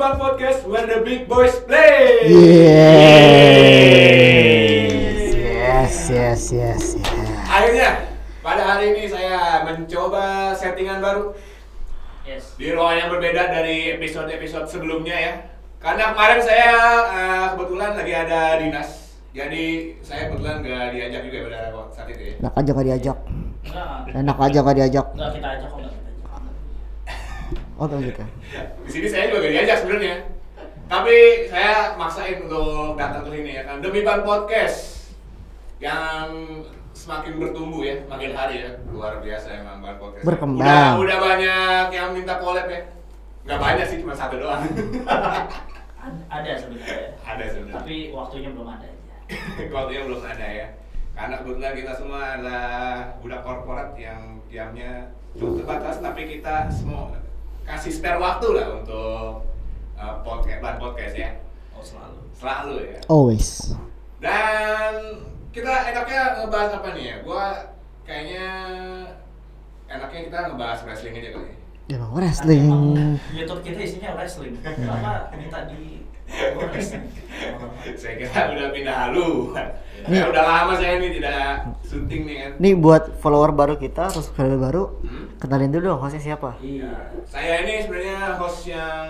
to Bang Podcast where the big boys play. Yes, yes, yes, yes, yes. Akhirnya pada hari ini saya mencoba settingan baru Yes. di ruangan yang berbeda dari episode-episode sebelumnya ya. Karena kemarin saya eh, kebetulan lagi ada dinas, jadi saya kebetulan gak diajak juga pada saat itu ya. Enak aja gak diajak. Enak aja gak diajak. enggak kita ajak kok. Oh gitu. Di sini saya juga gak diajak sebenarnya. Tapi saya maksain untuk datang ke sini ya kan demi Ban Podcast yang semakin bertumbuh ya, makin hari ya. Luar biasa emang Ban Podcast. Berkembang. Udah, udah banyak yang minta collab ya. Gak banyak sih, cuma satu doang. Ad- Ada sebenarnya. ada sebenarnya. Tapi waktunya belum ada aja. Waktunya belum ada ya. Karena kebetulan kita semua adalah budak korporat yang jamnya cukup terbatas, tapi kita semua kasih spare waktu lah untuk uh, podcast, Ban podcast ya. Oh selalu. Selalu ya. Always. Dan kita enaknya ngebahas apa nih ya? Gua kayaknya enaknya kita ngebahas wrestling aja kali. ya. Emang wrestling. Emang YouTube kita isinya wrestling. Kenapa minta di oh, wrestling? Saya kira udah pindah halu. Ya, udah lama saya ini tidak syuting nih kan. Nih buat follower baru kita atau subscriber baru, Hmm? kenalin dulu dong hostnya siapa? Iya. Saya ini sebenarnya host yang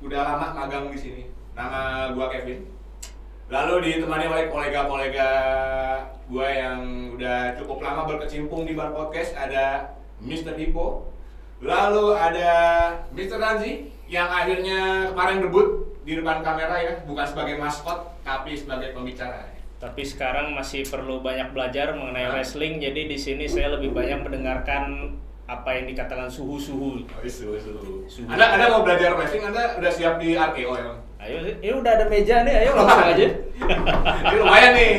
udah lama magang di sini. Nama gua Kevin. Lalu ditemani oleh kolega-kolega gua yang udah cukup lama berkecimpung di bar podcast ada Mr. Hippo. Lalu ada Mr. Ranzi yang akhirnya kemarin debut di depan kamera ya, bukan sebagai maskot tapi sebagai pembicara. Tapi sekarang masih perlu banyak belajar mengenai Hah? wrestling. Jadi di sini saya lebih banyak mendengarkan apa yang dikatakan suhu-suhu. Oh, isu, isu. Suhu. Anda, Anda mau belajar wrestling, Anda udah siap di RKO ya? Ayo, ya udah ada meja nih, ayo langsung aja. Ini lumayan nih,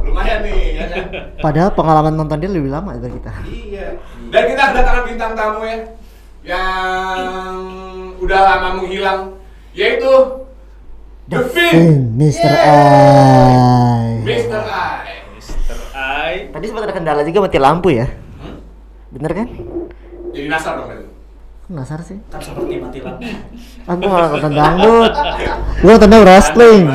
lumayan nih, ya kan? Padahal pengalaman nonton dia lebih lama dari kita. Iya. Dan kita kedatangan bintang tamu ya, yang udah lama menghilang, yaitu The Fin, Mr. Yeah. I. Mr. I. Mr. I. Tadi sempat ada kendala juga mati lampu ya. Hmm? Bener kan? Jadi nasar dong itu. Nasar sih. Kan seperti mati lampu. Aku malah nonton dangdut. Gue nontonnya wrestling.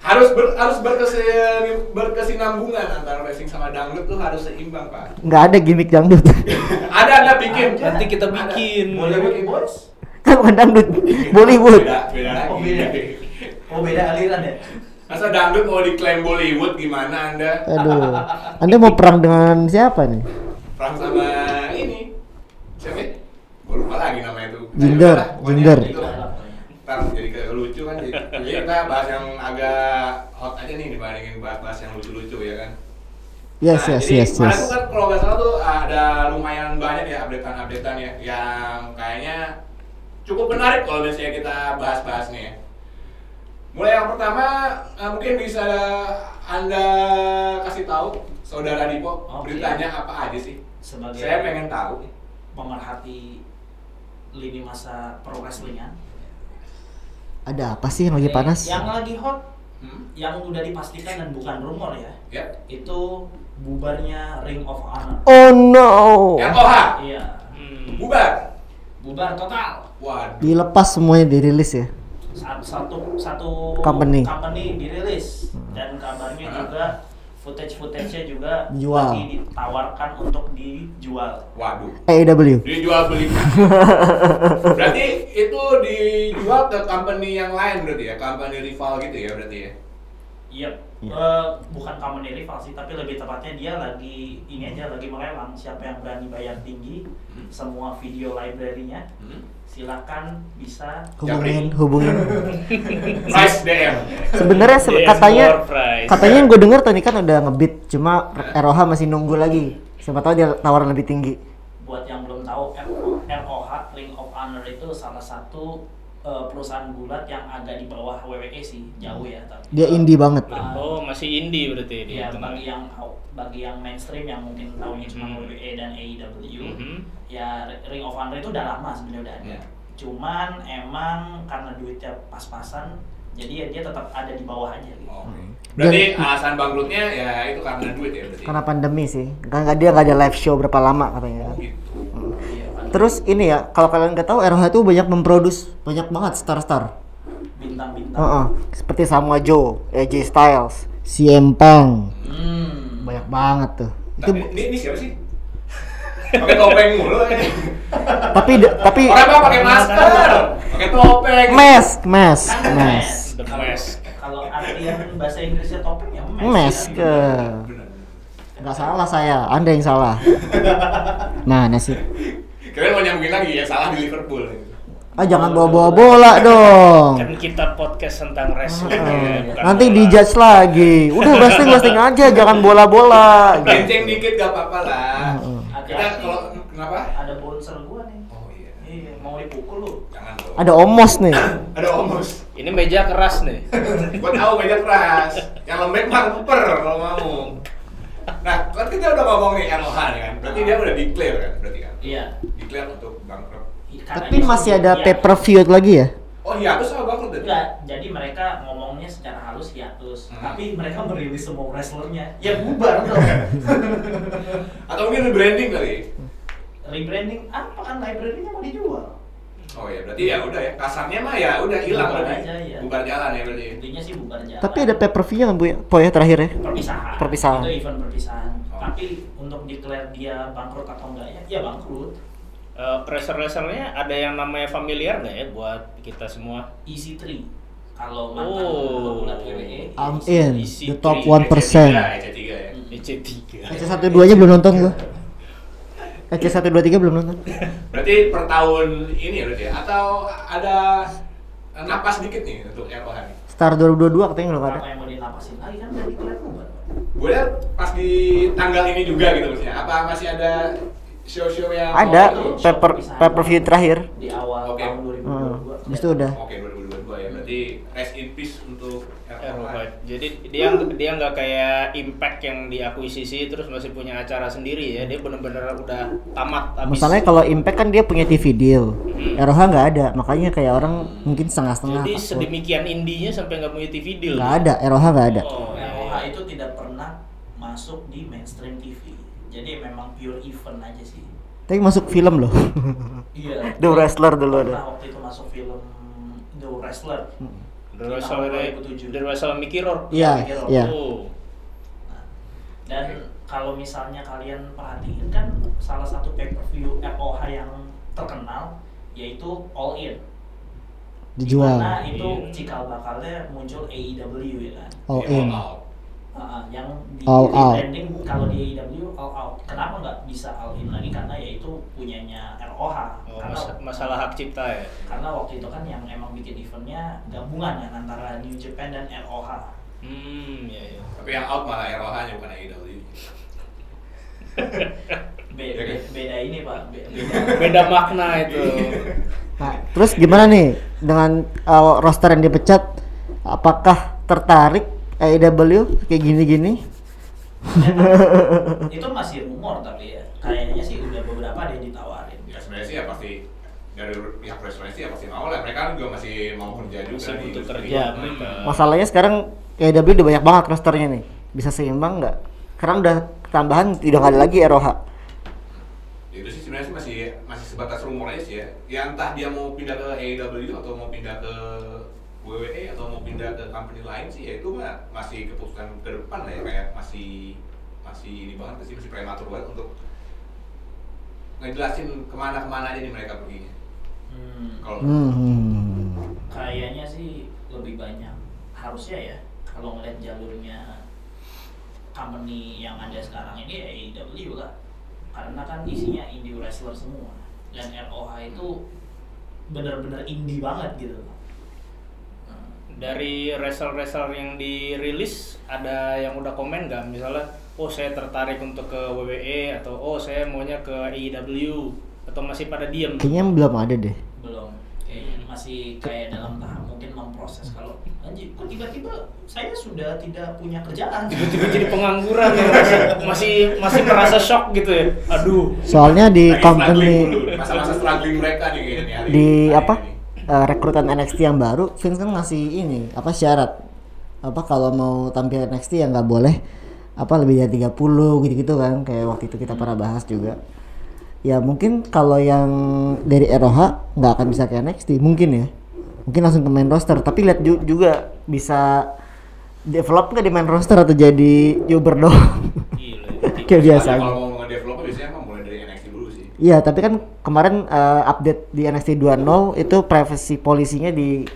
Harus ber, harus berkesin, berkesinambungan antara wrestling sama dangdut tuh harus seimbang pak. Nggak ada gimmick dangdut. Ada anda bikin. Nanti kita bikin. Boleh bikin bos. Kan bukan dangdut. Bollywood. Beda, beda lagi. Oh, beda. Oh beda aliran ya? Masa dangdut mau diklaim Bollywood gimana anda? Aduh. Anda mau perang dengan siapa nih? Perang sama ini siapa? ya? Gue lupa lagi nama itu. Jinder, Jinder. itu. Ntar jadi kayak lucu kan jadi, jadi kita bahas yang agak hot aja nih dibandingin bahas-bahas yang lucu-lucu ya kan. Yes, Nah, yes, jadi yes, yes. kan kalau nggak salah tuh ada lumayan banyak ya updatean-updatean ya yang kayaknya cukup menarik kalau misalnya kita bahas-bahas nih ya. Mulai yang pertama eh, mungkin bisa anda kasih tahu saudara Dipo Oke. beritanya apa aja sih? Sebagai Saya pengen tahu. pemerhati lini masa pro wrestlingan. Ada apa sih yang lagi panas? Yang lagi hot, Hmm? yang udah dipastikan dan bukan rumor ya, Ya. itu bubarnya Ring of Honor. Oh no. ROH Iya, Hmm. bubar. bubar total. Waduh. Dilepas semuanya dirilis ya. Satu satu, satu Company. company dirilis dan kabarnya Hmm. juga footage footage-nya juga Dijual. lagi ditawarkan untuk dijual. Waduh. AEW. Dijual beli. berarti itu dijual ke company yang lain berarti ya, company rival gitu ya berarti ya. Iya, Iya. eh, bukan company rival sih, tapi lebih tepatnya dia lagi ini aja lagi melelang siapa yang berani bayar tinggi Hmm. semua video library-nya Hmm. silakan bisa Hubungin, hubungin. Price DM. Sebenarnya se- katanya katanya yang gue denger tadi kan udah ngebit, cuma ROH masih nunggu lagi. Siapa tahu dia tawaran lebih tinggi. buat yang belum tahu RO- ROH Ring of Honor itu salah satu eh, perusahaan gulat yang agak di bawah WWE sih jauh ya tapi Dia indie banget. Ah, Oh, masih indie berarti dia. ya bagi yang bagi yang mainstream yang mungkin tahunya cuma Mhm. WWE dan AEW Mhm. ya Ring of Honor itu udah lama sebenarnya udah ada Ya. cuman emang karena duitnya pas-pasan jadi ya dia tetap ada di bawah aja gitu Oke. Berarti alasan bangkrutnya ya itu karena duit ya berarti. Karena pandemi sih. Kan nggak dia nggak ada live show berapa lama katanya. Oh, gitu. Iya, terus ini ya kalau kalian nggak tahu ROH itu banyak memproduce banyak banget star-star bintang-bintang Heeh. seperti Samoa Joe, AJ Styles, CM Punk hmm. banyak banget tuh itu Tapi ini, ini siapa sih? Pakai topeng mulu tapi tapi Orang apa pakai masker? Pakai topeng. mask mask Kan mask The mask. kalau artian bahasa Inggrisnya topeng ya mask mask ke Bener. nggak salah saya anda yang salah mana sih Kalian mau nyambungin lagi yang salah di Liverpool. ah jangan bawa bawa bola dong Kan kita podcast tentang wrestling ya, Heeh. bukan nanti bola. dijudge lagi udah wrestling wrestling aja jangan bola bola Kenceng dikit gak apa-apa lah. Heeh. Kita kalau kenapa? ada bouncer gua nih Oh iya. iya mau dipukul lu Jangan dong. ada omos nih Ada omos. Ini meja keras nih. Gua tahu meja keras. Yang lembek mah lemper kalau mau. Nah, kan kita udah ngomong nih ROH nih kan. Berarti dia udah declare kan berarti kan. iya Declare untuk bangkrut. Tapi masih ada iya. pay per view lagi ya Oh iya, aku sama bangkrut tadi. Enggak, jadi mereka ngomongnya secara halus hiatus, Hmm. tapi mereka merilis semua wrestlernya. Ya bubar dong. Atau mungkin rebranding kali. Rebranding apa kan library-nya mau dijual. Oh iya, berarti ya udah ya. Kasarnya mah ya udah hilang Bubar berarti. aja, ya. Bubar jalan ya berarti. Intinya sih bubar jalan. tapi ada pay per view kan bu ya po ya terakhir ya perpisahan. Perpisahan. Itu event perpisahan. Oh. Tapi untuk declare dia bangkrut atau enggaknya, ya bangkrut. Eh, wrestler-wrestlernya ada yang namanya familiar nggak ya buat kita semua? EC3 kalau mantan Oh. pegulat WWE. I'm EC3. in Isi the top tri- one percent EC3 ya. EC3. EC satu dua nya belum nonton gua EC satu dua tiga belum nonton Berarti per tahun ini ya berarti ya? Atau ada napas dikit nih untuk ROH nih? Star 2022 katanya belum ada Apa yang mau dinapasin lagi kan udah declare bubar. Gue lihat pas di tanggal ini juga gitu maksudnya. Apa masih ada show-show yang ada Oh, itu? pay per pay per view terakhir Di awal Oke. tahun 2022. Hmm, habis itu udah Oke 2022 ya. Berarti rest in peace untuk. ROH. Jadi dia dia nggak kayak Impact yang diakuisisi terus masih punya acara sendiri ya. Dia bener-bener udah tamat habis. Masalahnya kalau Impact kan dia punya TV deal, ROH nggak ada, makanya kayak orang mungkin setengah-setengah. Jadi takut. sedemikian indinya sampai nggak punya TV deal. Nggak ada, ROH nggak ada. Oh, ROH iya. itu tidak pernah masuk di mainstream TV. Jadi memang pure event aja sih. Tapi masuk film loh. Iya. The Wrestler dulu ada. Waktu itu masuk film The Wrestler. The Di Wrestler tahun 2007. The Wrestler Mickey Rourke. Iya, iya. Oh. Nah, dan kalau misalnya kalian perhatiin kan salah satu pay per view ROH yang terkenal yaitu All In. Dijual. Di mana itu Iya. cikal bakalnya muncul AEW ya kan. All in. out. Uh, yang di All out. branding kalau di AEW all out. Kenapa nggak bisa all in lagi? Karena yaitu punyanya ROH. Oh, karena, mas- masalah hak cipta ya. karena waktu itu kan yang emang bikin eventnya gabungan kan antara New Japan dan ROH. Hmm, ya ya. Tapi yang out malah ROH-nya bukan AEW. Be- Iya kan? be- beda ini pak. Be- beda. Beda makna itu. Nah, terus gimana nih dengan uh, roster yang dipecat? Apakah tertarik AEW kayak gini-gini? itu masih rumor tapi ya kayaknya sih udah beberapa ada yang ditawarin. Ya sebenarnya sih ya pasti dari pihak wrestling sih ya pasti mau lah. Mereka kan juga masih mau kerja juga Masih di butuh industri. kerja Hmm. mereka. Masalahnya sekarang AEW udah banyak banget rosternya nih. Bisa seimbang nggak? Karena udah tambahan tidak ada lagi ROH. itu sih sebenarnya sih masih masih sebatas rumor aja sih ya. Ya entah dia mau pindah ke AEW atau mau pindah ke WWE atau mau pindah ke company lain sih ya itu mah masih keputusan ke depan lah ya kayak masih masih ini banget sih masih prematur banget untuk ngejelasin ke mana-kemana aja nih mereka perginya. Hmm. Kalau Hmm. Kayaknya sih lebih banyak harusnya ya kalau ngeliat jalurnya company yang ada sekarang ini ya AEW lah karena kan isinya indie wrestler semua dan ROH itu bener-bener indie banget gitu Hmm. Dari wrestler-wrestler yang dirilis ada yang udah komen nggak? Misalnya, oh saya tertarik untuk ke WWE atau oh saya maunya ke AEW atau masih pada diem? Kayaknya belum ada deh. belum kayaknya masih kayak dalam tahap mungkin memproses kalau anjir kok tiba-tiba saya sudah tidak punya kerjaan Tiba-tiba jadi pengangguran ya masih masih masih merasa shock gitu ya. Aduh. Soalnya di company masa-masa struggling mereka nih di apa ini. Eh, rekrutan NXT yang baru Vince kan ngasih ini apa syarat. Apa kalau mau tampil NXT ya nggak boleh apa lebih dari 30 gitu-gitu kan. Kayak waktu itu kita pernah bahas juga. Ya mungkin kalau yang dari ROH nggak akan bisa ke NXT mungkin ya. Mungkin langsung ke main roster. Tapi lihat ju- juga bisa develop nggak di main roster atau jadi doang? Gila, itu kayak biasa biasanya emang mulai dari NXT dulu sih. Iya, tapi kan kemarin eh, update di NXT 2.0 itu privacy polisinya di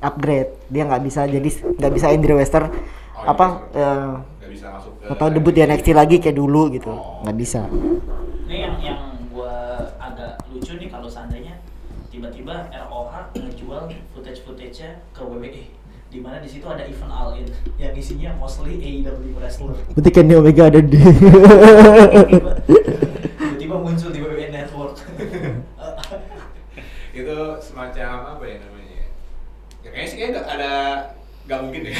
upgrade. Dia nggak bisa jadi nggak bisa Indie Wester Oh, apa Indie eh, Nggak bisa masuk ke atau debut di NXT lagi kayak dulu gitu. Nggak bisa. Ini yang yang gua agak lucu nih kalau seandainya tiba-tiba ROH ngejual footage-footage-nya ke WWE di mana di situ ada event All In yang isinya mostly AEW wrestler. Berarti Kenny Omega ada di Tiba-tiba muncul di WWE Network. itu semacam apa ya namanya? Ya kayaknya sih kayak nggak ada nggak mungkin deh.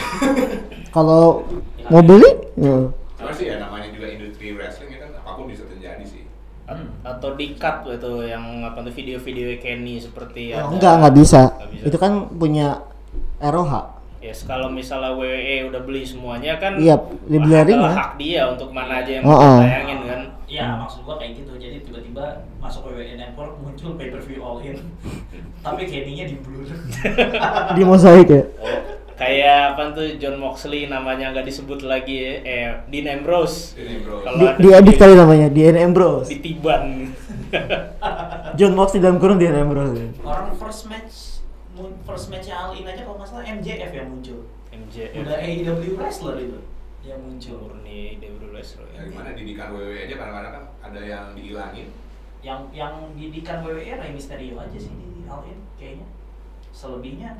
kalau mau beli ya. Cuma sih ya namanya juga industri wrestling ya kan apa pun bisa terjadi sih. At- atau di cut itu yang apa tuh video-video Kenny seperti Oh, ada- enggak enggak bisa. Nggak bisa. Itu kan punya ROH. Yes, kalau misalnya WWE udah beli semuanya kan Iya, dibeli hak- dia untuk mana aja yang Oh, mau oh. tayangin kan. Ya maksud gua kayak gitu. Jadi tiba-tiba masuk WWE Network muncul pay-per-view All In. Tapi Kenny-nya di blur. Di mosaik ya. Oh, kayak apa tuh John Moxley namanya nggak disebut lagi ya, eh Dean Ambrose. Ini bro. Kalau Di, di edit kali namanya, di Ambrose. ditiban. John Moxley dalam kurung di Ambrose. Orang first match first match All In aja kalau nggak salah MJF yang muncul. MJF. Udah AEW wrestler itu yang muncul. Murni Dewi Wrestler. Ya gimana didikan WWE aja kadang-kadang kan ada yang dihilangin. Yang yang didikan WWE Rey Mysterio aja sih di All In kayaknya. Selebihnya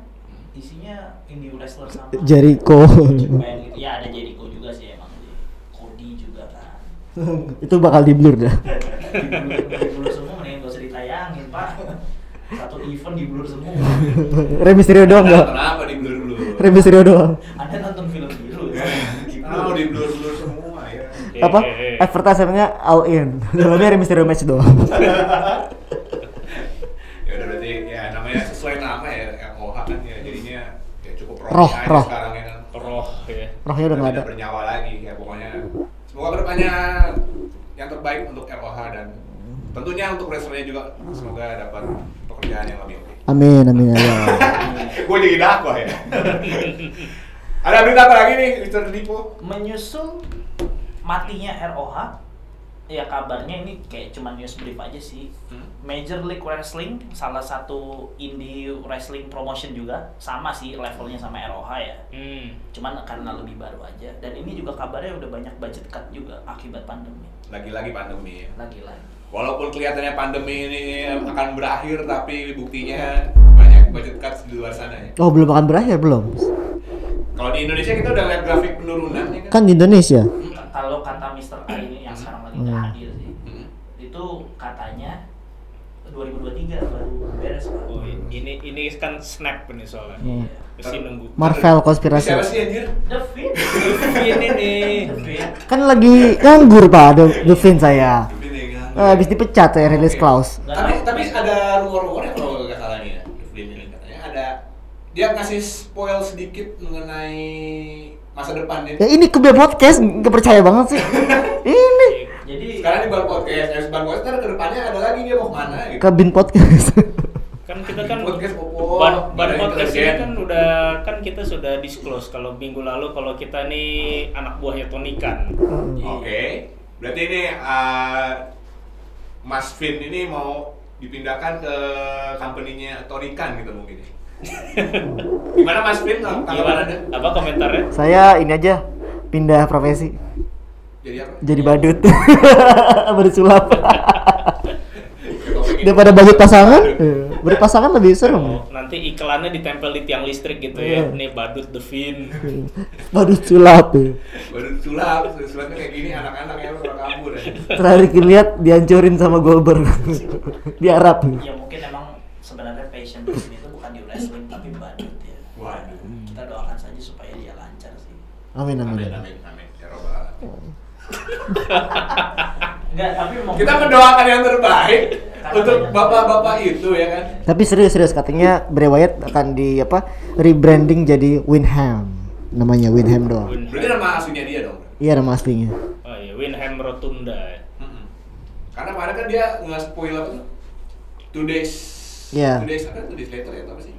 isinya indie wrestler sama Jericho. Gitu. Ya ada Jericho juga sih emang. Cody juga kan. itu bakal di blur dah. Di blur, di blur semua mending gak usah ditayangin pak. Satu event di blur semua. Rey Mysterio doang enggak? Kenapa di blur dulu? Rey Mysterio doang. Anda nonton di blur. blur semua ya. Eh, Apa? eh, eh. Advertisementnya all in. Dalamnya Rey Mysterio match doang. Ya udah berarti ya namanya sesuai nama ya ROH kan ya jadinya ya cukup roh, Roh, roh. sekarang ya kan. Roh ya. Rohnya udah nggak ada. Bernyawa lagi ya pokoknya. Semoga ke depannya yang terbaik untuk ROH dan tentunya untuk wrestlernya juga semoga dapat pekerjaan yang lebih oke. Amin, amin ya. Gue jadi dakwah ya. Ada berita apa lagi nih, Mr. Dipo? Menyusul matinya ROH, ya kabarnya ini kayak cuma news brief aja sih. Hmm? Major League Wrestling, salah satu indie wrestling promotion juga, sama sih levelnya sama ROH ya. Hmm. Cuman karena lebih baru aja. Dan ini juga kabarnya udah banyak budget cut juga akibat pandemi. Lagi-lagi pandemi ya. Lagi-lagi. Walaupun kelihatannya pandemi ini akan berakhir, tapi buktinya banyak budget cuts di luar sana ya. Oh, belum akan berakhir belum? Kalau di Indonesia kita udah lihat grafik penurunan ya kan? Kan di Indonesia. Kalau kata Mr. A ini yang sekarang lagi Hmm. hadir sih, Hmm. itu katanya 2023 baru beres Pak. Oh, ini ini kan snap ini soalnya. Hmm. Nunggu. Marvel Siapa konspirasi. sih anjir? The Fit. ini nih. Kan lagi nganggur Pak, The, The Fin saya. Ini kan. Eh, habis dipecat saya rilis. Klaus. Tapi tapi ada rumor-rumornya kalau nggak salah nih ya, Devlin ini katanya ada dia ngasih spoil sedikit mengenai masa depan dia. Ya ini ke podcast nggak percaya banget sih. ini Jadi Sekarang di Bar Podcast, eh, Bar Podcast ntar ke depannya ada lagi dia mau ke mana gitu. ke bin podcast. Kan kita kan Podcast Popo, ban, ban badan podcast ini kan udah kan kita sudah disclose kalau minggu lalu kalau kita nih anak buahnya Tony Khan. Oke. Berarti ini uh, Mas Vin ini mau dipindahkan ke company-nya Torikan gitu mungkin ya. Gimana Mas tanggapan Gimana? Anda? Apa komentarnya? saya ini aja pindah profesi Jadi apa? jadi badut. badut sulap. Topik ini. Daripada badut pasangan, badut pasangan lebih serem. Oh, nanti iklannya ditempel di tiang listrik gitu ya. Iya. Nih badut Devin. Badut sulap. ya. Baru sulap, sulapnya kayak gini anak-anak ya bakal kabur ya. Terakhir lihat dihancurin sama Goldberg di Arab. ya mungkin emang sebenarnya passion Amin Amin, amin. amin, amin. Ya Alamin. Enggak, tapi mau Kita mendoakan yang terbaik untuk bapak-bapak itu ya kan. Tapi serius serius katanya Bray Wyatt akan di apa rebranding jadi Winham. Namanya Winham doang. Berarti nama aslinya dia dong. Iya nama aslinya. Oh iya, Winham Rotunda. ya. Karena kemarin kan dia nge-spoil apa tuh? Two days. Iya. Two days apa? Two days later ya atau apa sih?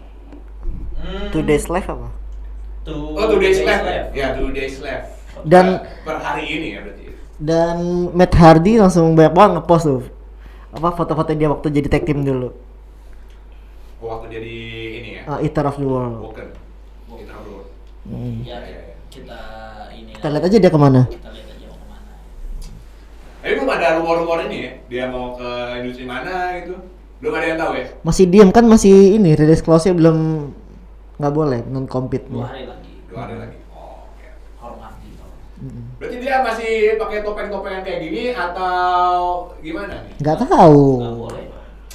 Hmm, Two days live apa? Two, Oh, two days left. Ya, two days left. Dan- per hari ini ya berarti. Dan Matt Hardy langsung banyak banget ngepost tuh apa foto-foto dia waktu jadi tag team dulu. Oh, waktu jadi ini ya. Uh, Eater of the World. Woken. Kita ngobrol. Hmm. Ya, Iya, iya. kita ini Kita lihat aja dia ke mana. Kita lihat aja mau ke mana. Tapi belum ada rumor-rumor ini ya. Dia mau ke industri mana gitu. Belum ada yang tahu ya. Masih diem kan masih ini release clause-nya belum nggak boleh non compete. Dua hari lagi. Dua hari lagi. Oh, oke. Hormat gitu. Berarti dia masih pakai topeng-topengan kayak gini atau gimana nih? Nggak tahu. Nggak boleh.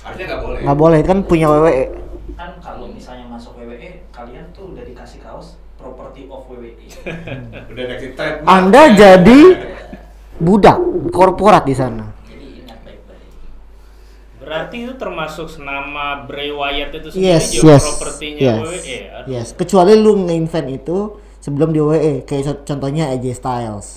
Harusnya nggak boleh. Nggak boleh kan punya. WWE. Kan kalau misalnya masuk WWE, kalian tuh udah dikasih kaos property of. WWE. Udah dikasih trademark. Anda jadi budak korporat di sana. Berarti itu termasuk nama Bray Wyatt itu sendiri Yes, juga yes, propertinya yes, WWE. Aduh. yes. Kecuali lu nge-invent itu sebelum di WWE, kayak co- contohnya AJ Styles,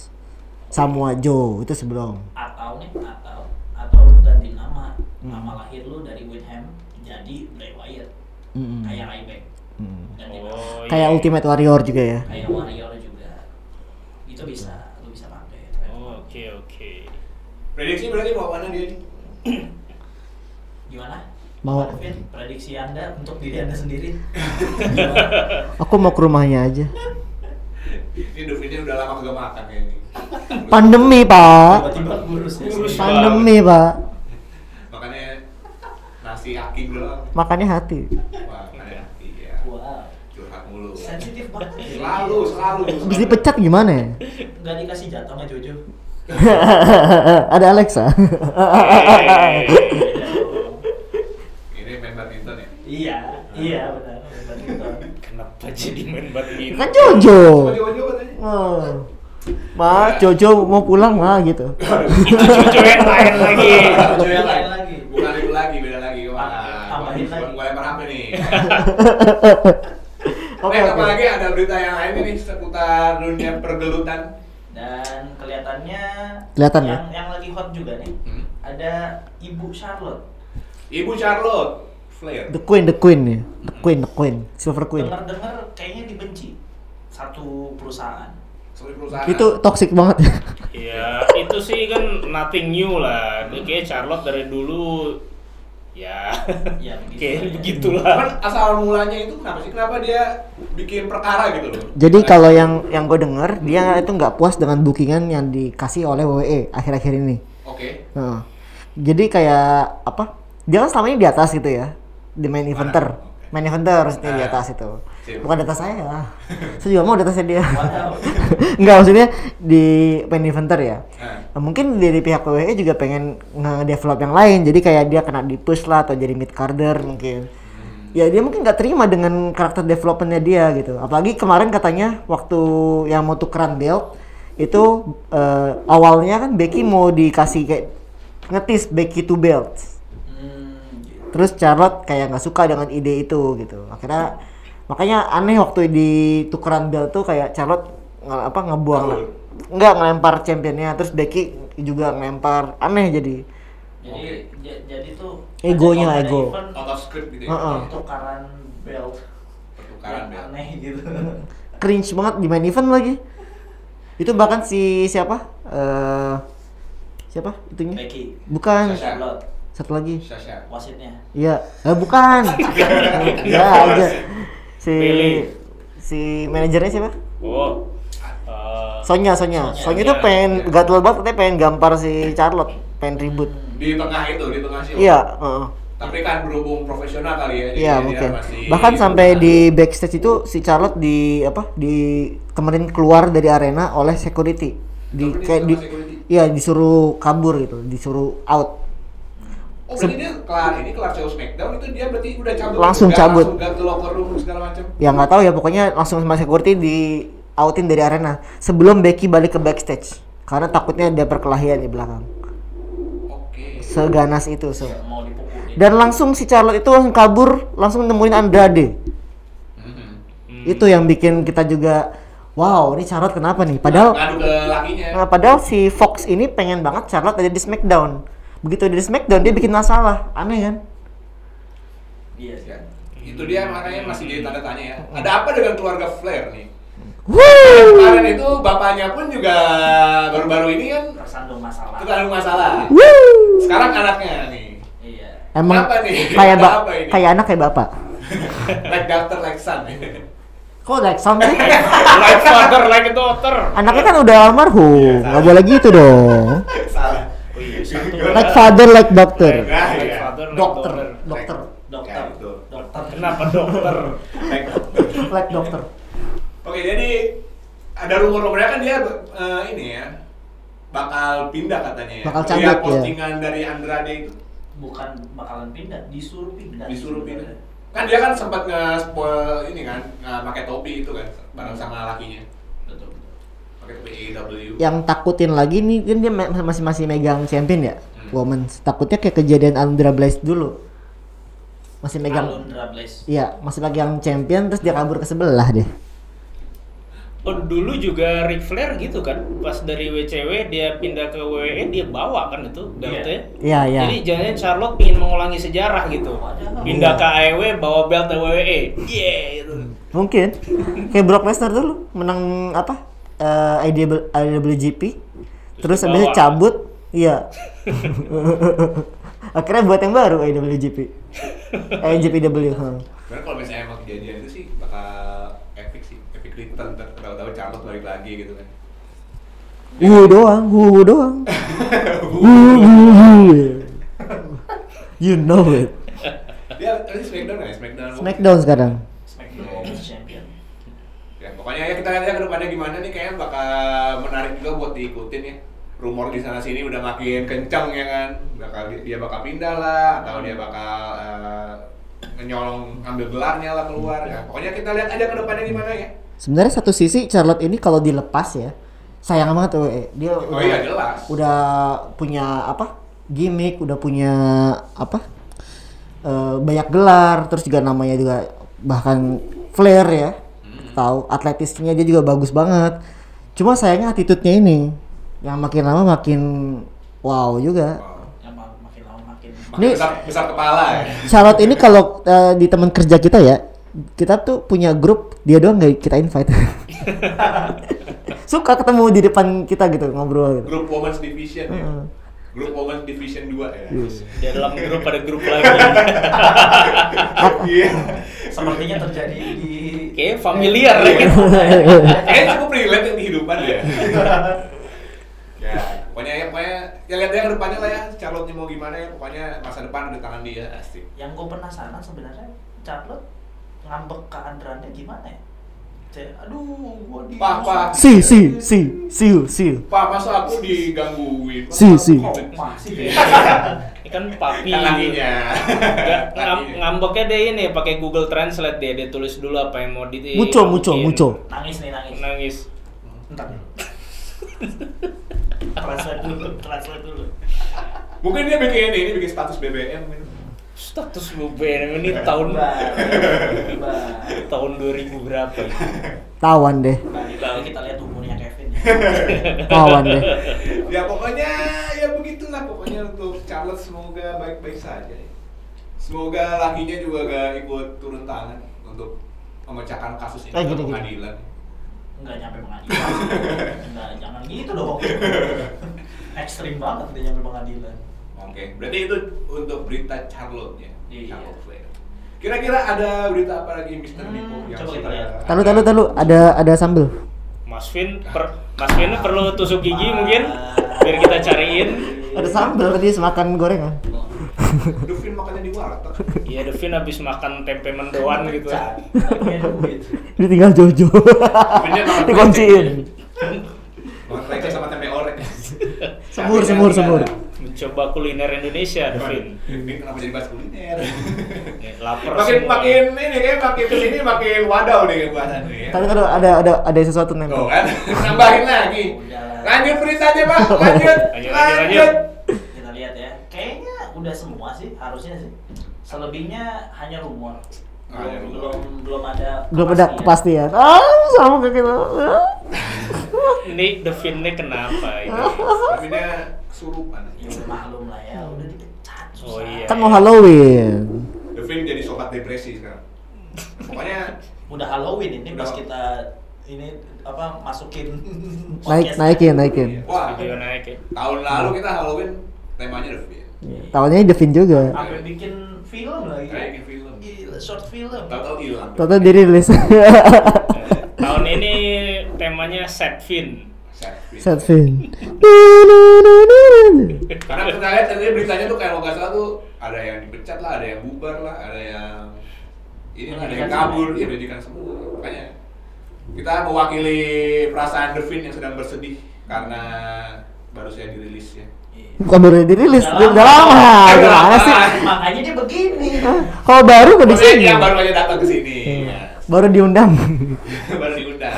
Samoa Joe itu sebelum. Atau nih, atau atau lu ganti nama. Hmm. Nama lahir lu dari Windham jadi Bray Wyatt. Mm-mm. Kayak Ryback. Mm. Ganti nama. Oh, Kayak iya. Ultimate Warrior juga ya. Kayak Warrior juga. Itu bisa, lu bisa pakai. Oh, Oke oke. Prediksi berarti mau mana dia nih? Gimana? Mau. Pak Devin, prediksi Anda untuk diri Anda sendiri? Aku mau ke rumahnya aja. Ini Dovin udah lama kagak makan kayaknya. Pandemi pak. Tiba-tiba kurus ya. Pandemi pak. Makanya nasi aki doang. Makannya hati. Wah, makannya aki ya. Wow. Curhat mulu. Sensitif banget. Selalu, selalu. Habis dipecat gimana ya? Nggak dikasih jatah sama Jojo. Ada Alexa. Ini main badminton ya? Iya, iya benar. Kenapa jadi main badminton? kan Jojo. Oh. Ma, Jojo mau pulang ma gitu. itu Jojo yang lain lagi. Jojo yang lain lagi. Bukan itu lagi, beda lagi. Wah, Tambahin lagi. gua lempar HP nih. Oke, Oke, oke. apalagi ada berita yang lain nih seputar dunia pergelutan. Dan kelihatannya Kelihatan ya? yang, yang lagi hot juga nih. Hmm. Ada Ibu Charlotte. Ibu Charlotte Flair. The Queen, the Queen ya. The Queen, the Queen, Silver Queen. Dengar-dengar kayaknya dibenci satu perusahaan. Perusahaan. Itu toxic banget ya. Itu sih kan nothing new lah. Dia kayak Charlotte dari dulu ya Ya, kayak ya. begitulah. Cuman asal mulanya itu kenapa sih? Kenapa dia bikin perkara gitu loh? Jadi kalau yang yang gue denger dia itu nggak puas dengan bookingan yang dikasih oleh WWE akhir-akhir ini. Oke. Nah, jadi kayak apa? Dia kan selama ini di atas gitu ya, di main eventer, main eventer maksudnya di Nah, atas itu. Bukan di atas saya. saya juga mau di atasnya dia. Enggak maksudnya di main eventer ya. Nah, mungkin dari pihak WWE juga pengen nge-develop yang lain jadi kayak dia kena di push lah atau jadi mid carder mungkin ya dia mungkin nggak terima dengan karakter developmentnya dia gitu apalagi kemarin katanya waktu yang mau tukeran belt itu eh, awalnya kan Becky mau dikasih kayak ngetis Becky to belt Hmm. Terus Charlotte kayak nggak suka dengan ide itu gitu akhirnya makanya aneh waktu di tukeran belt tuh kayak Charlotte nge- apa ngebuang Kabur. nggak ngelempar championnya terus Becky juga ngelempar aneh jadi Jadi ja- jadi tuh Egonya, ego. event out of script gitu ya. Heeh. tukaran belt Pertukaran yang belt. aneh gitu. cringe banget di main event lagi itu bahkan si siapa eh siapa itunya Becky, bukan. Charlotte, satu lagi wasitnya. iya eh, bukan ya aja si si manajernya siapa Oh. eh, Sonya Sonya Sonya, Sonya itu iya, pengen iya. gatel banget katanya pengen gampar si Charlotte pengen ribut Di tengah itu, di tengah show. iya heeh. Tapi kan berhubung profesional kali ya. Iya mungkin. masih- Bahkan sampai di backstage itu si Charlotte di apa di kemarin keluar dari arena oleh security. Di kayak di iya disuruh kabur gitu, disuruh out. Oh berarti dia kelar ini kelar show Smackdown itu dia berarti udah cabut Langsung Nggak cabut. langsung ke locker room segala macam Ya nggak tahu ya pokoknya langsung sama security di outin dari arena sebelum Becky balik ke backstage karena takutnya ada perkelahian di belakang. oke Seganas itu. dipukulin. Dan langsung si Charlotte itu langsung kabur, langsung nemuin Andrade. Mhm. hmm. Itu yang bikin kita juga wow, ini Charlotte kenapa nih? Padahal Nah, padahal si Fox ini pengen banget Charlotte ada di SmackDown. Begitu di Smackdown dia bikin masalah aneh kan Iya sih. Ya, itu dia makanya masih jadi tanda tanya ya. Ada apa dengan keluarga Flair nih? Woo! Kemarin itu bapaknya pun juga baru-baru ini kan Tersandung masalah. ada masalah. Woo! Sekarang anaknya nih. Iya. emang Kenapa nih? kayak ba kayak anak kayak bapak like doctor like son. kok like sama like father, like daughter. anaknya kan udah almarhum nggak boleh gitu dong Salah. Iya, satu. like father like doctor Nah, Like father, like dokter dokter Dokter. Dokter. Kenapa dokter? Like dokter Oke, jadi ada rumor-rumornya kan dia eh, ini ya bakal pindah katanya ya. Bakal cabut, ya. postingan dari Andrade itu Bukan bakalan pindah, disuruh pindah. disuruh pindah. Kan dia kan sempat nge-spoil ini kan, pakai topi itu kan bareng sama lakinya. Betul betul. Pakai topi AEW. Yang takutin lagi nih kan dia masih masih megang champion ya? Hmm. women's. Takutnya kayak kejadian Andra Blaze dulu. Masih megang iya masih megang champion terus dia kabur ke sebelah deh. Oh, dulu juga Ric Flair gitu kan, pas dari WCW dia pindah ke WWE dia bawa kan itu beltnya. iya. Iya Jadi jangan Charlotte ingin mengulangi sejarah gitu. Pindah ke AEW bawa belt ke WWE. Yeah gitu. mungkin. Kayak Brock Lesnar dulu menang apa eh IW, IWGP terus habis itu dibawa. cabut iya akhirnya buat yang baru IWGP JPW huh. Karena kalau misalnya emang kejadian itu sih bakal epic sih, epic return. Ntar Tahu-tahu Charlotte balik lagi gitu kan. Wuh doang, wuh doang. Wuh, wuh, wuh. You know it. Dia tadi Smackdown ya, Smackdown. Smackdown sekarang. Ya, ya kita lihat aja ke depannya gimana nih kayaknya bakal menarik juga buat diikutin ya. Rumor di sana sini udah makin kencang ya kan. Bakal dia bakal pindah lah atau dia bakal eh, nyolong ambil gelarnya lah keluar ya. Pokoknya kita lihat aja ke depannya gimana ya. Sebenarnya satu sisi Charlotte ini kalau dilepas ya, sayang banget WWE. Dia Oh udah, iya jelas. udah punya apa? Gimmick, udah punya apa? eh, banyak gelar, terus juga namanya juga bahkan Flair ya. Tahu atletisnya dia juga bagus banget. Cuma sayangnya attitude-nya ini yang makin lama makin wow juga. Wow. Yang mak- makin lama makin Makin Ini- besar, besar kepala ya. Charlotte ini kalau eh, di teman kerja kita ya, kita tuh punya grup dia doang nggak kita invite. Suka ketemu di depan kita gitu ngobrol. Gitu. Grup Women's Division ya. Grup Women's Division 2 ya. Di dalam grup ada grup lagi. Iya. sepertinya terjadi di Kayak familiar ya. Kayaknya cukup relate yang kehidupan ya. ya, pokoknya ya, pokoknya ya lihat ke depannya lah ya. Charlotte mau gimana ya, pokoknya masa depan ada di tangan dia asik. yang gue penasaran sebenarnya Charlotte ngambek ke Andrade gimana ya? Aduh, gua di Pak, Pak. Si si si see you. Pak, masa aku digangguin? Si, si. masih Ini kan papi. Nggak, ngam, ngambeknya dia ini pakai Google Translate dia, dia tulis dulu apa yang mau di Muco muco muco. nangis nih nangis. Nangis. Entar. translate dulu, translate dulu. Mungkin dia bikin ini, bikin status BBM gitu. Status BBM ini tahun tahun 2000 berapa? Tawan deh, Nah, kalau kita lihat umurnya Kevin. tawan deh. ya pokoknya ya begitulah pokoknya untuk Charlotte semoga baik-baik saja ya. Semoga lakinya juga gak ikut turun tangan untuk memecahkan kasus ini Eh, ke gini, gini. pengadilan. Enggak nyampe pengadilan. Enggak, jangan gitu dong. Ekstrim banget dia nyampe pengadilan. Oke, berarti itu untuk berita Charlotte ya. Iya. Charlotte Flair. Kira-kira ada berita apa lagi Mister Hmm, Nipo yang coba kita lihat. Tahu tahu tahu ada ada sambel. Mas Vin, per, Mas Vin perlu tusuk gigi mungkin biar kita cariin. Ada sambel tadi semakan gorengan. Duvin makannya di warteg. Iya, Devin habis makan tempe mendoan gitu. Dia tinggal Jojo. Dikunciin. Makan sama tempe orek. Semur, semur, semur. Mencoba kuliner Indonesia, Devin. Ini kenapa jadi bahas kuliner? Nih, lapar makin semua. makin ini kayak makin ke sini makin wadaw nih bahasan nih. ya. Tadi tadi ada ada ada sesuatu Tuh nempel. kan, nambahin lagi. Udah. Lanjut beritanya pak, lanjut, Lanjut, lanjut, lanjut. Kita lihat ya. Kayaknya udah semua sih, harusnya sih. Selebihnya hanya rumor. Belum, belum belum ada Belum ada kepastian. Ah, sama kayak gitu. Ini Devin ini kenapa ini? Tapi dia kesurupan. Ya maklum lah ya, udah dipecat susah. Oh, iya. Kan mau Halloween. Devin jadi sobat depresi sekarang. Pokoknya Udah Halloween ini Udah. pas kita ini apa masukin Naik podcast. naikin naikin. wah Video naik ya. tahun lalu kita Halloween temanya Devin. Tahunnya Devin juga. Sampai bikin film lagi. Kayak bikin film. Gila, short film. Tahu-tahu hilang. Total dirilis. Tahun ini temanya set fin. Sad film. Set Vin. Karena kita lihat tadi beritanya tuh kayak kalau nggak salah tuh ada yang dipecat lah, ada yang bubar lah, ada yang ini lah, ada yang kabur, ya pendidikan semua. Makanya kita mewakili perasaan Devin yang sedang bersedih karena baru saya dirilis ya. Bukan baru dirilis, Udah lama. Gimana lama. sih? Makanya dia begini. Kalau baru ke sini. yang baru aja datang ke sini. Ya. Baru diundang. baru diundang.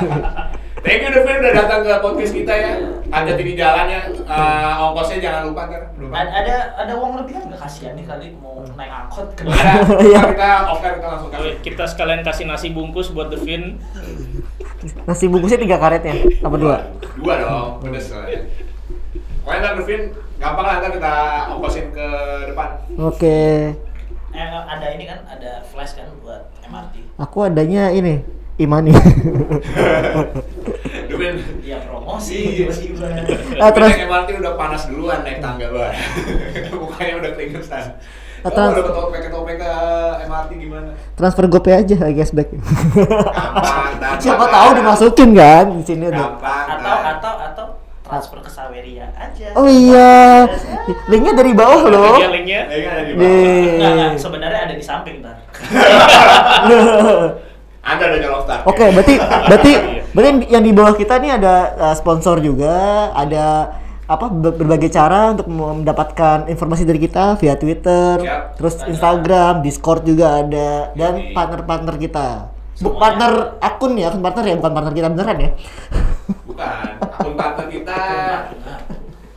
Thank you Devin udah datang ke podcast kita ya. Ada di jalannya, eh, ongkosnya jangan lupa kan. Ada ada, ada uang lebih kan nggak kasihan nih kali mau naik angkot ke Ada, Iya. kita off air kita langsung kasih. Kita sekalian kasih nasi bungkus buat Devin. Nasi bungkusnya tiga karetnya, apa dua? Dua dong, pedes soalnya. Pokoknya ntar Devin, gampang lah ntar kita ongkosin ke depan. Oke. Eh, ada ini kan ada flash kan buat MRT. Aku adanya ini, Imani. Devin, Dia promosi Iya. tiba-tiba. Ah, terus- MRT udah panas duluan naik tangga banget. Mukanya udah keringetan. Ah, Kamu terus- udah ketopek ketopek ke MRT gimana? Transfer GoPay aja, back. Gampang. Siapa tahu dimasukin kan di sini udah. Atau atau atau transfer ke Saweria aja. Oh iya, linknya dari bawah loh. Dia linknya. Ya di Nih. bawah. Enggak, sebenarnya ada di samping ntar. Udah nyolong start. Oke, berarti berarti berarti yang di bawah kita nih ada uh, sponsor juga, ada apa ber- berbagai cara untuk mendapatkan informasi dari kita via Twitter, Siap. terus Ada. Instagram, Discord juga ada dan Yoi. partner-partner kita. Bu, partner akun ya, akun partner ya, bukan partner kita beneran ya. Bukan, akun partner kita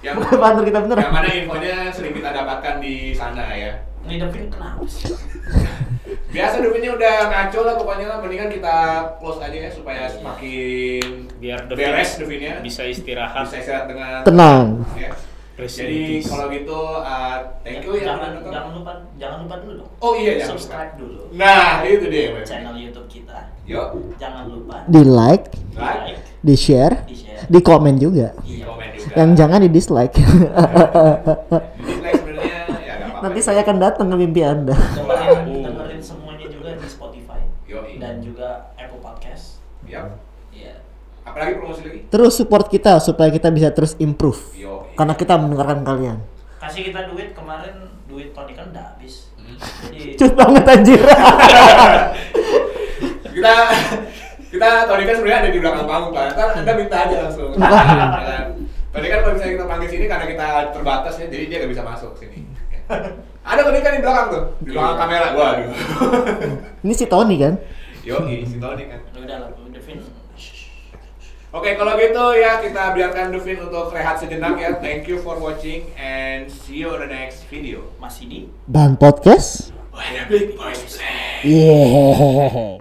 yang Bukan partner kita beneran. yang mana infonya sering kita dapatkan di sana ya. Ini Devin kenapa sih? Biasa Devinnya udah ngaco lah pokoknya lah mendingan kita close aja ya supaya semakin Biar Devin beres Devinnya bisa istirahat. bisa istirahat dengan Tenang. ya. Jadi kalau gitu uh, thank you ya jangan, jangan lupa jangan lupa dulu dong. Oh iya jangan subscribe lupa. dulu Nah, itu dia. Channel YouTube kita. Yuk, Jangan lupa Di like, like, di share, di share. di komen juga. Iya. komen juga. Yang jangan di dislike. dislike sebenarnya ya nggak apa-apa. Nanti saya akan datang ke mimpi Anda. dengerin, dengerin semuanya juga di Spotify Yoi. dan juga Apple Podcast. Iya. Apalagi promosi lagi? Terus support kita supaya kita bisa terus improve. Yoi. Karena kita mendengarkan kalian. Kasih kita duit kemarin duit Tony kan udah habis. Hmm. Jadi Cut banget anjir. kita kita Tony kan sebenarnya ada di belakang panggung kan ntar anda minta aja langsung. Kan? Tadi kan kalau misalnya kita panggil sini karena kita terbatas ya jadi dia nggak bisa masuk sini ada Tony kan di belakang tuh di belakang kamera waduh Ini si Tony kan? yo si Tony kan udah lah, Devin. Oke kalau gitu ya kita biarkan Devin untuk rehat sejenak ya thank you for watching and see you on the next video Masih di Ban podcast? Why the big boys play? Yeah.